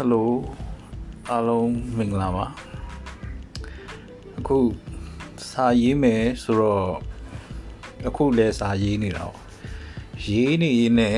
ယ်လိုအားလုံးမင်္ဂလာပါအခုစာရေးမယ်ဆိုတော့အခုလည်းစာရေးနေတာပေါ့ရေးနေနေ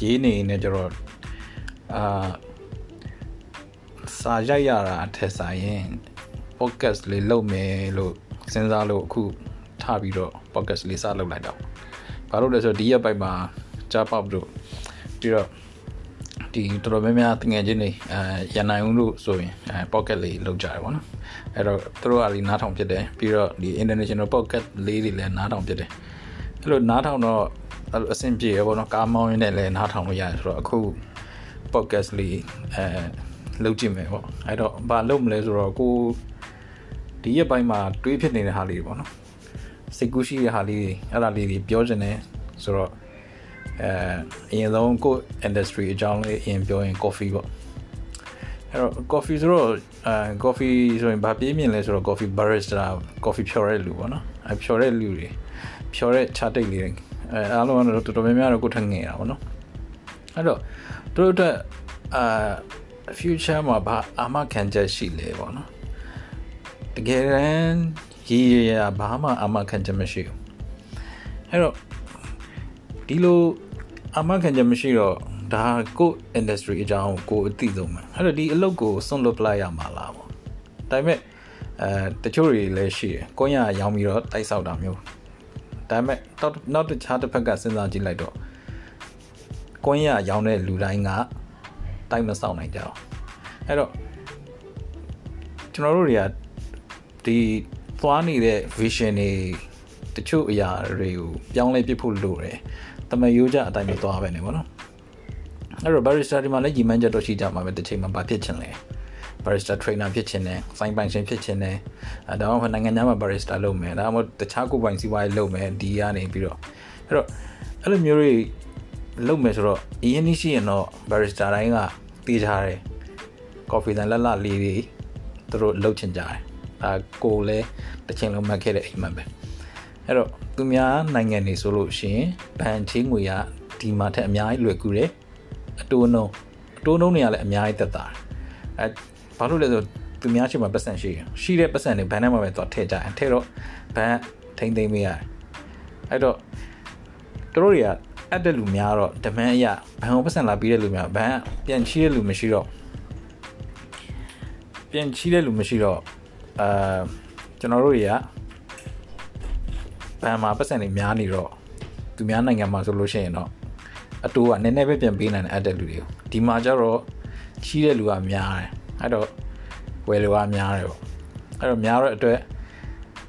ရေးနေနေကြတော့အာစာရိုက်ရတာအထက်ဆိုင်ရင် podcast လေးလုပ်မယ်လို့စဉ်းစားလို့အခုထပြီးတော့ podcast လေးစလုပ်လိုက်တော့ဘာလို့လဲဆိုတော့ဒီရက်ပိုက်မှာကြားပေါက်တို့ပြီးတော့ ဒီတော်တော်များများတငယ်ချင်းတွေအဲရန်နိုင်ဦးလို့ဆိုရင်အဲ pocket လေးလောက်ကြတယ်ဗောနော်အဲ့တော့သူတို့ကဒီနားထောင်ဖြစ်တယ်ပြီးတော့ဒီ international pocket လေးတွေလည်းနားထောင်ဖြစ်တယ်အဲ့လိုနားထောင်တော့အဲ့လိုအဆင်ပြေရဗောနော်ကားမောင်းရင်းနဲ့လည်းနားထောင်လို့ရတယ်ဆိုတော့အခု podcast လေးအဲလုပ်ကြည့်မယ်ဗောအဲ့တော့ဘာလုပ်မလဲဆိုတော့ကိုဒီရက်ပိုင်းမှာတွေးဖြစ်နေတဲ့ဟာလေးတွေဗောနော်စိတ်ကူးရှိတဲ့ဟာလေးတွေအဲ့ဒါလေးတွေပြောချင်တယ်ဆိုတော့ အဲအရင်ဆုံးကို industry အကြောင်းလေးအရင်ပြောရင် coffee ပေါ့အဲ့တော့ coffee ဆိုတော့အဲ coffee ဆိုရင်ဘာပြေးမြင်လဲဆိုတော့ coffee barista coffee ဖြော်တဲ့လူပေါ့နော်အဲဖြော်တဲ့လူတွေဖြော်တဲ့ chart တိတ်လေးအဲအားလုံးကတော့တော်တော်များများတော့ကိုထငယ်တာပေါ့နော်အဲ့တော့သူတို့အတွက်အာ future မှာဘာအာမခံချက်ရှိလဲပေါ့နော်တကယ်တမ်းရည်ရဘာမှအာမခံချက်မရှိဘူးအဲ့တော့ ဒီလိုအမှန်ကန်ချက်မရှိတော့ဒါကို industry အကြောင်းကိုအသိဆုံးပဲအဲ့တော့ဒီအလုပ်ကိုစွန့်လွတ်ပလိုက်ရမှာလားပေါ့ဒါပေမဲ့အဲတချို့တွေလည်းရှိတယ်ကိုရရောင်းပြီးတော့တိုက်ဆောက်တာမျိုးဒါပေမဲ့တော့နောက်တစ်ခြားတစ်ဖက်ကစဉ်းစားကြည့်လိုက်တော့ကိုရရောင်းတဲ့လူတိုင်းကတိုက်မဆောက်နိုင်ကြအောင်အဲ့တော့ကျွန်တော်တို့တွေကဒီသွားနေတဲ့ vision တွေတချို့အရာတွေကိုပြောင်းလဲပြဖို့လိုတယ် တမယိုးကြအတိုင်းပဲသွားပဲနေပေါ့နော်အဲ့တော့ barista ဒီမှာလည်းညီမချက်တော့ရှိကြမှာပဲတစ်ချိန်မှာဘာဖြစ်ချင်လဲ barista trainer ဖြစ်ချင်တယ်စိုင်းပိုင်ရှင်ဖြစ်ချင်တယ်အဲဒါမှမဟုတ်နိုင်ငံခြားမှာ barista လုပ်မယ်ဒါမှမဟုတ်တခြားကိုပိုင်စီးပွားရေးလုပ်မယ်ဒီကနေပြီးတော့အဲ့တော့အဲ့လိုမျိုးတွေလုပ်မယ်ဆိုတော့အရင်နေ့ရှိရင်တော့ barista တိုင်းကတေးကြတယ် coffee တန်လက်လက်လေးတွေသူတို့လုပ်ချင်ကြတယ်အဲကိုလည်းတစ်ချိန်လုံးမှတ်ခဲ့တဲ့အိမ်မှာပဲအဲ့တော့ သူများနိုင်ငံနေဆိုလို့ရှိရင်ဘန်ချင်းငွေကဒီမှာထက်အများကြီးလွယ်ကူတယ်အတိုးနှုံးအတိုးနှုံးတွေကလည်းအများကြီးသက်သာတယ်အဲဘာလို့လဲဆိုသူများရှိမှပတ်စံရှိရရှိတဲ့ပတ်စံတွေဘန်ထဲမှာပဲသွားထည့်ကြတယ်ထည့်တော့ဘန်ထိမ့်သိမ့်မရတယ်အဲ့တော့တို့တွေကအဲ့တဲ့လူများတော့ဒမန်အရဘန်ကိုပတ်စံလာပြီးတဲ့လူများဘန်ပြန်ချီးတဲ့လူမရှိတော့ပြန်ချီးတဲ့လူမရှိတော့အာကျွန်တော်တို့တွေက ဘန်မှာပတ်စံတွေများနေတော့သူများနိုင်ငံမှာဆိုလို့ရှိရင်တော့အတိုးကနည်းနည်းပဲပြန်ပေးနိုင်တဲ့အပ်တဲ့လူတွေကိုဒီမှာကျတော့ချီးတဲ့လူကများတယ်အဲ့တော့ဝယ်လူကများတယ်ပေါ့အဲ့တော့များတော့အတွက်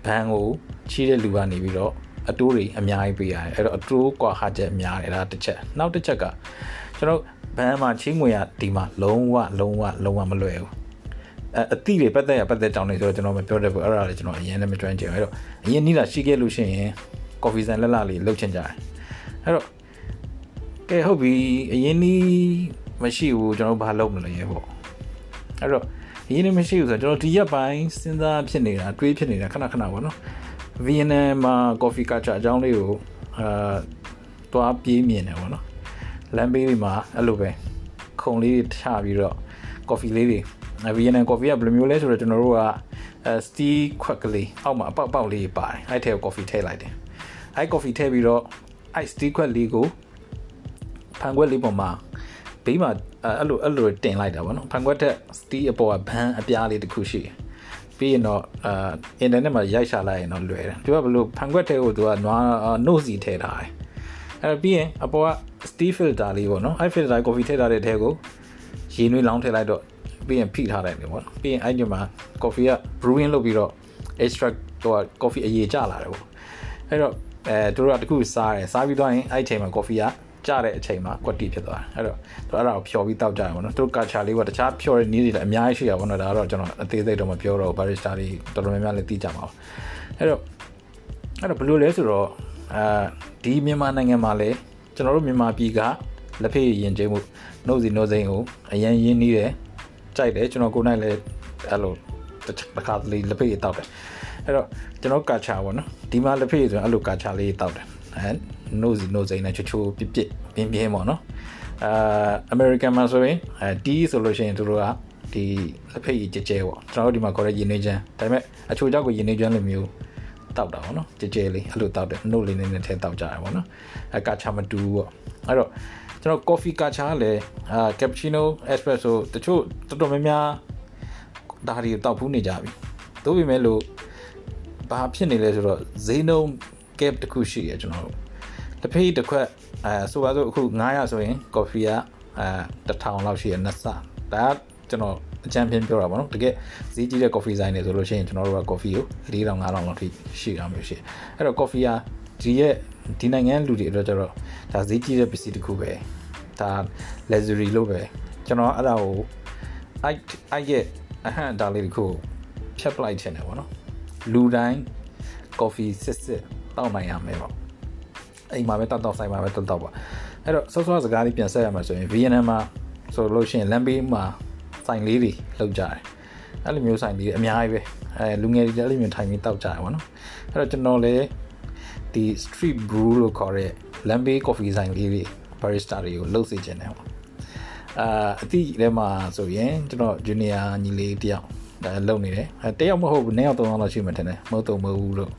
ဘန်ကိုချီးတဲ့လူကနေပြီးတော့အတိုးတွေအများကြီးပေးရတယ်အဲ့တော့အတိုးကွာဟာချက်များတယ်ဒါတစ်ချက်နောက်တစ်ချက်ကကျွန်တော်ဘန်မှာချင်းငွေရဒီမှာလုံးဝလုံးဝလုံးဝမလွယ်ဘူး အတိတွေပတ်သက်ရပတ်သက်ကြောင်းနေဆိုတော့ကျွန်တော်မပြောတတ်ဘူးအဲ့ဒါလည်းကျွန်တော်အရင်လည်းမကျွမ်းကျင်ဘူးအဲ့တော့အရင်နီးလာရှိခဲ့လို့ရှိရင်ကော်ဖီဆန်လက်လာလေးလှုပ်ချင်ကြတယ်အဲ့တော့ကဲဟုတ်ပြီအရင်နီးမရှိဘူးကျွန်တော်ဘာလုပ်မလဲပေါ့အဲ့တော့အရင်နီးမရှိဘူးဆိုတော့ကျွန်တော်ဒီရက်ပိုင်းစဉ်းစားဖြစ်နေတာတွေးဖြစ်နေတာခဏခဏပေါ့နော်ဗီယက်နမ်မှာကော်ဖီကာချာအကြောင်းလေးကိုအာတွားပြေးမြင်တယ်ပေါ့နော်လမ်းဘေးတွေမှာအဲ့လိုပဲခုံလေးတွေချပြီးတော့ကော်ဖီလေးတွေ ဗီယက်နမ်ကော်ဖီကဘယ်လိုမျိုးလဲဆိုတော့ကျွန်တော်တို့ကအဲစတီးခွက်ကလေးအောက်မှာအပေါက်ပေါက်လေးပါတယ်အဲ့ထဲကိုကော်ဖီထည့်လိုက်တယ်အဲ့ကော်ဖီထည့်ပြီးတော့အဲ့စတီးခွက်လေးကိုဖန်ခွက်လေးပေါ်မှာဘေးမှာအဲ့လိုအဲ့လိုတင်လိုက်တာဗောနော်ဖန်ခွက်ထက်စတီးအပေါ်ကဘန်းအပြားလေးတစ်ခုရှိတယ်ပြီးရင်တော့အာအင်တာနက်မှာရိုက်ရှာလိုက်ရင်တော့လွယ်တယ်သူကဘလို့ဖန်ခွက်ထဲကိုသူကနွားနို့စီထည့်ထားတယ်အဲ့ပြီးရင်အပေါ်က steel filter လေးပေါ့နော်အဲ့ filter coffee ထည့်ထားတဲ့ထဲကိုရေနွေးလောင်းထည့်လိုက်တော့ ပြီးရင်ဖိထားလိုက်တယ်ပေါ့ပြီးရင်အဲ့ဒီမှာ coffee က brewing လုပ်ပြီးတော့ extract တော့ coffee အရေးကျလာတယ်ပေါ့အဲ့တော့အဲသူတို့ကတခုစားတယ်စားပြီးတော့ရင်အဲ့ဒီအချိန်မှာ coffee ကကျတဲ့အချိန်မှာကွက်တီဖြစ်သွားတယ်အဲ့တော့သူအဲ့ဒါကိုဖြော်ပြီးတောက်ကြတယ်ပေါ့နော်သူတို့ကာချာလေးကတခြားဖြော်တဲ့နည်းတွေလည်းအများကြီးရှိရပါတော့ဒါကတော့ကျွန်တော်အသေးစိတ်တော့မပြောတော့ဘူး barista တွေတော်တော်များများလည်းသိကြပါဘူးအဲ့တော့အဲ့တော့ဘယ်လိုလဲဆိုတော့အာဒီမြန်မာနိုင်ငံမှာလည်းကျွန်တော်တို့မြန်မာပြည်ကလက်ဖေးရင်ကျင်းမှုနှုတ်စီနှုတ်စိမ့်ကိုအရင်ရင်းနှီးတယ် ကြိုက်တယ်ကျွန်တော်ကိုယ်နိုင်လည်းအဲ့လိုတစ်ခါတလေလက်ဖေးတောက်တယ်အဲ့တော့ကျွန်တော်ကာချာပေါ့နော်ဒီမှာလက်ဖေးဆိုရင်အဲ့လိုကာချာလေးတောက်တယ်အဲ nose nose နဲ့ချိုချိုပြစ်ပြစ်ပြင်းပြင်းပေါ့နော်အာ American မှာဆိုရင်အဲ tea ဆိုလို့ရှိရင်သူတို့ကဒီလက်ဖက်ရည်ကြဲကြဲပေါ့ကျွန်တော်တို့ဒီမှာခေါ်တဲ့ရင်းနှီးချမ်းဒါပေမဲ့အချိုကြောက်ကိုရင်းနှီးချမ်းလိုမျိုးတောက်တာပေါ့နော်ကြဲကြဲလေးအဲ့လိုတောက်တယ်နှုတ်လေးနဲ့ထဲတောက်ကြရပေါ့နော်အဲကာချာမတူပေါ့အဲ့တော့ ကျွန်တော် coffee ကာချာလည်းအာ cappuccino espresso တချို့တော်တော်များများဒါတွေတောက်ဖူးနေကြပြီသို့ပေမဲ့လို့ဘာဖြစ်နေလဲဆိုတော့ဈေးနှုန်း gap တစ်ခုရှိရကျွန်တော်တို့တစ်ဖေးတစ်ခွက်အဲဆိုပါစို့အခု900ဆိုရင် coffee ကအဲ1000လောက်ရှိရနှစ်ဆဒါကျွန်တော်အကြံပြင်းပြောတာပေါ့နော်တကယ်ဈေးကြီးတဲ့ coffee ဆိုင်တွေဆိုလို့ရှိရင်ကျွန်တော်တို့က coffee ကို4000 5000လောက်ထိရှိတာမျိုးရှိအဲ့တော့ coffee ကဒီရဲ့ ဒီနိုင်ငံလူတွေအတွက်ကျတော့ဒါဈေးကြီးတဲ့ပစ္စည်းတစ်ခုပဲဒါ luxury လို့ပဲကျွန်တော်အဲ့ဒါကိုအဲ့အဲ့ရဲ့အဟန့်ဒါလေးတစ်ခုဖြတ်ပလိုက်ချင်တယ်ပေါ့နော်လူတိုင်း coffee စစ်စစ်တောက်နိုင်ရမယ်ပေါ့အိမ်မှာပဲတောက်တောက်ဆိုင်မှာပဲတောက်တောက်ပါအဲ့တော့ဆော့ဆော့စကားလေးပြန်ဆက်ရမှာဆိုရင်ဗီယက်နမ်မှာဆိုလို့ရှိရင်လမ်းဘေးမှာဆိုင်လေးတွေလောက်ကြတယ်အဲ့လိုမျိုးဆိုင်လေးအများကြီးပဲအဲလူငယ်တွေလည်းမျိုးထိုင်ပြီးတောက်ကြတယ်ပေါ့နော်အဲ့တော့ကျွန်တော်လည်း ဒီ street brew လို့ခေါ်တဲ့လမ်းဘေး coffee ဆိုင်လေးတွေ barista တွေကိုလှုပ်စေခြင်းတယ်ပေါ့အာအတိထဲမှာဆိုရင်ကျွန်တော် junior ညီလေးတယောက်ဒါလုံနေတယ်အဲတယောက်မဟုတ်ဘူးနှစ်ယောက်သုံးယောက်လောက်ရှိမှထင်တယ်မဟုတ်တော့မဟုတ်ဘူးလို့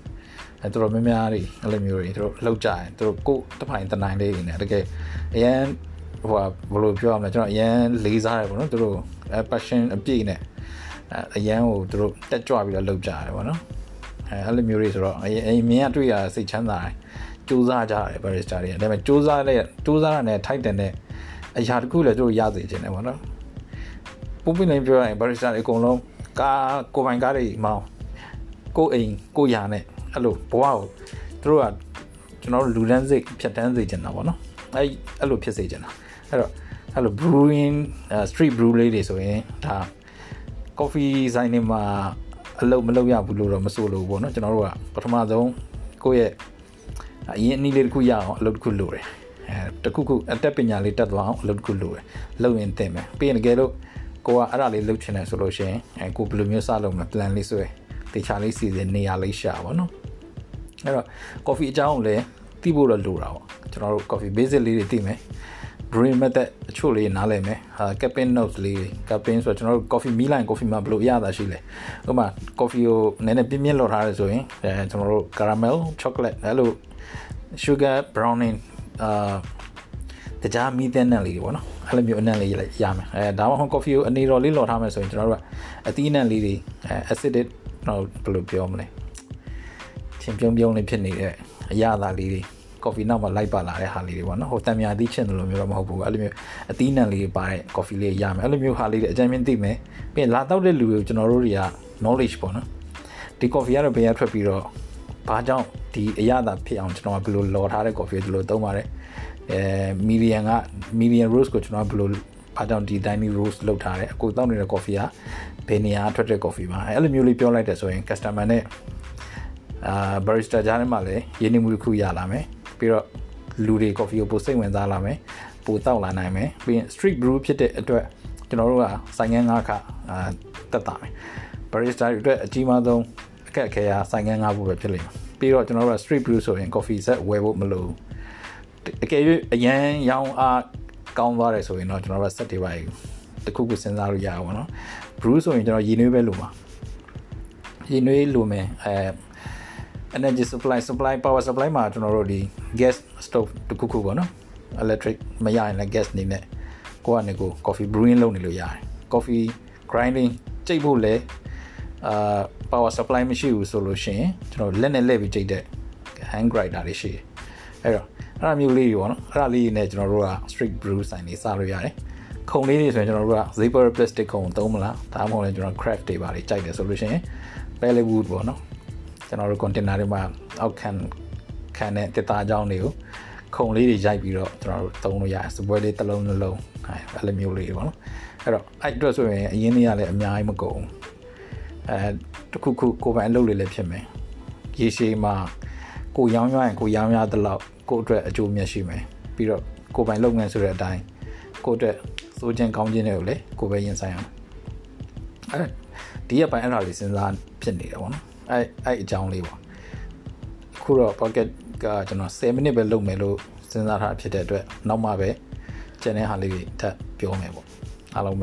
အဲသူတို့များများတွေအဲ့လိုမျိုးတွေသူတို့လောက်ကြတယ်သူတို့ကိုတပိုင်တနိုင်လေးတွေနဲ့တကယ်အရန်ဟိုဘယ်လိုပြောရမလဲကျွန်တော်အရန်လေးစားတယ်ပေါ့နော်သူတို့ passion အပြည့်နဲ့အရန်ကိုသူတို့တက်ကြွပြီးတော့လောက်ကြတယ်ပေါ့နော် အဲအဲ့လိုမျိုးတွေဆိုတော့အမြင်ကတွေ့ရစိတ်ချမ်းသာတယ်စူးစမ်းကြတယ် barista တွေဒါပေမဲ့စူးစမ်းတဲ့စူးစမ်းရတဲ့ထိုက်တယ်နဲ့အရာတခုလည်းသူတို့ရစေချင်တယ်ပေါ့နော်ပုံပြနေပြောရရင် barista တွေအကုန်လုံးကားကိုပိုင်ကားတွေမောင်းကိုအိမ်ကိုရာနဲ့အဲ့လိုဘဝကိုသူတို့ကကျွန်တော်တို့လူတန်းစိတ်ဖြတ်တန်းစေချင်တာပေါ့နော်အဲ့အဲ့လိုဖြစ်စေချင်တာအဲ့တော့အဲ့လို brewing street brew လေးတွေဆိုရင်ဒါ coffee ဆိုင်တွေမှာ အလုပ်မလုပ်ရဘူးလို့တော့မဆိုလို့ပေါ့နော်ကျွန်တော်တို့ကပထမဆုံးကိုယ့်ရဲ့အရင်အနည်းလေးတစ်ခုရအောင်အလုပ်တစ်ခုလုပ်တယ်အဲတခုခုအတက်ပညာလေးတက်သွားအောင်အလုပ်တစ်ခုလုပ်တယ်လုပ်ရင်တင်မယ်ပြီးရင်တကယ်လို့ကိုကအဲ့ဒါလေးလုပ်ချင်တယ်ဆိုလို့ရှိရင်အဲကိုဘယ်လိုမျိုးစလုပ်မလဲ plan လေးဆွဲတေချာလေးစီစဉ်နေရာလေးရှာပါတော့အဲ့တော့ coffee အကြောင်းလည်းသိဖို့တော့လိုတာပေါ့ကျွန်တော်တို့ coffee basic လေးတွေသိမယ် brewing method အချို့လေးနားလည်မယ်ဟာ caffeine notes လေး caffeine ဆိုတော့ကျွန်တော်တို့ coffee မီးလိုင်း coffee မှာဘယ်လိုအရသာရှိလဲဥပမာ coffee ကိုနည်းနည်းပြင်းပြင်းလောက်ထားရဆိုရင်အဲကျွန်တော်တို့ caramel chocolate အဲ့လို sugar browning အာတခြားမီးသန်းနဲ့လေးတွေပေါ့နော်အဲ့လိုမျိုးအနံ့လေးရမယ်အဲဒါမှမဟုတ် coffee ကိုအနေတော်လေးလော်ထားမယ်ဆိုရင်ကျွန်တော်တို့ကအသီးအနှံလေးတွေအဲ acidic တော့ဘယ်လိုပြောမလဲချင်းပြုံးပြုံးလေးဖြစ်နေတဲ့အရသာလေးတွေ coffee နောက်မှာလိုက်ပါလာတဲ့ဟာလေးတွေပေါ့နော်ဟိုတံမြာသီးချင်တယ်လို့မျိုးတော့မဟုတ်ဘူးအဲ့လိုမျိုးအသီးနှံလေးတွေပါတဲ့ coffee လေးရမယ်အဲ့လိုမျိုးဟာလေးတွေအကြမ်းမြင့်သိမယ်ပြီးရင်လာတော့တဲ့လူတွေကိုကျွန်တော်တို့တွေက knowledge ပေါ့နော်ဒီ coffee ကတော့ဘယ်ရထွက်ပြီးတော့ဘာကြောင့်ဒီအရသာဖြစ်အောင်ကျွန်တော်ကဘယ်လိုလော်ထားတဲ့ coffee ဒီလိုသုံးပါတယ်အဲ median က median roast ကိုကျွန်တော်ကဘယ်လိုအားကြောင့်ဒီ tiny roast လောက်ထားတယ်အခုတောက်နေတဲ့ coffee ကဘယ်နေရာထွက်တဲ့ coffee ပါအဲ့လိုမျိုးလေးပြောလိုက်တယ်ဆိုရင် customer နဲ့အာ barista ကြားထဲမှာလည်းရင်းနှီးမှုတစ်ခုရလာမယ် ပြီးတော့လူတွေ coffee ကိုပိုစိတ်ဝင်စားလာမယ်ပိုတောက်လာနိုင်မယ်ပြီးရင် street brew ဖြစ်တဲ့အတွက်ကျွန်တော်တို့ကဆိုင်ငန်း၅ခါအာတက်တာမယ် barista တွေအတွက်အကြီးမားဆုံးအခက်အခဲကဆိုင်ငန်း၅ခုပဲဖြစ်လိမ့်မယ်ပြီးတော့ကျွန်တော်တို့က street brew ဆိုရင် coffee set ဝယ်ဖို့မလိုအကယ်၍အရန်ရောင်းအားကောင်းသွားတယ်ဆိုရင်တော့ကျွန်တော်တို့ set တွေပါတခုခုစဉ်းစားလို့ရအောင်ပေါ့နော် brew ဆိုရင်ကျွန်တော်ရေနွေးပဲလိုမှာရေနွေးလိုမယ်အဲ energy supply supply power supply မှာကျွန်တော်တို့ဒီ gas stove တခုခုပေါ့နော် electric မရရင်လည်း gas နေနဲ့ကိုကနေကို coffee brewing လုပ်နေလို့ရတယ် coffee grinding ကြိတ်ဖို့လည်းအာ power supply မရှိဘူးဆိုလို့ရှိရင်ကျွန်တော်လက်နဲ့လှည့်ပြီးကြိတ်တဲ့ hand grinder တွေရှိတယ်အဲ့တော့အဲ့ဒါမျိုးလေးတွေပေါ့နော်အဲ့ဒါလေးတွေနဲ့ကျွန်တော်တို့က street brew ဆိုင်တွေစလို့ရတယ်ခုံလေးတွေဆိုရင်ကျွန်တော်တို့က zipper plastic ခုံသုံးမလားဒါမှမဟုတ်လည်းကျွန်တော် craft တွေပါတွေကြိုက်တယ်ဆိုလို့ရှိရင် pellet wood ပေါ့နော် ကျွန်တော်တို့ container တွေမှာအောက်ခံခံတဲ့တစ်သားကြောင်းတွေကိုခုံလေးတွေရိုက်ပြီးတော့ကျွန်တော်တို့သုံးလို့ရတယ်စပွဲလေးတစ်လုံးနှလုံးအဲ့လိုမျိုးလေးတွေပေါ့နော်အဲ့တော့အဲ့အတွက်ဆိုရင်အရင်နေ့ကလည်းအများကြီးမကုန်အဲတခုခုကိုယ်ပိုင်အလုပ်လေးလည်းဖြစ်မယ်ရေရှည်မှာကိုရောင်းရရင်ကိုရောင်းရတဲ့လောက်ကိုအတွက်အကျိုးမြတ်ရှိမယ်ပြီးတော့ကိုပိုင်လုပ်ငန်းဆိုတဲ့အတိုင်းကိုအတွက်စိုးခြင်းကောင်းခြင်းတွေကိုလည်းကိုပဲရင်ဆိုင်အောင်အဲဒီရပိုင်းအဲ့ဒါလေးစဉ်းစားဖြစ်နေတယ်ပေါ့နော် အဲ့အဲ့အကြောင်းလေးပေါ့အခုတော့ pocket ကကျွန်တော်10မိနစ်ပဲလုပ်မယ်လို့စဉ်းစားထားဖြစ်တဲ့အတွက်နောက်မှပဲကျန်တဲ့ဟာလေးတွေထပ်ပြောမယ်ပေါ့အားလုံးပဲ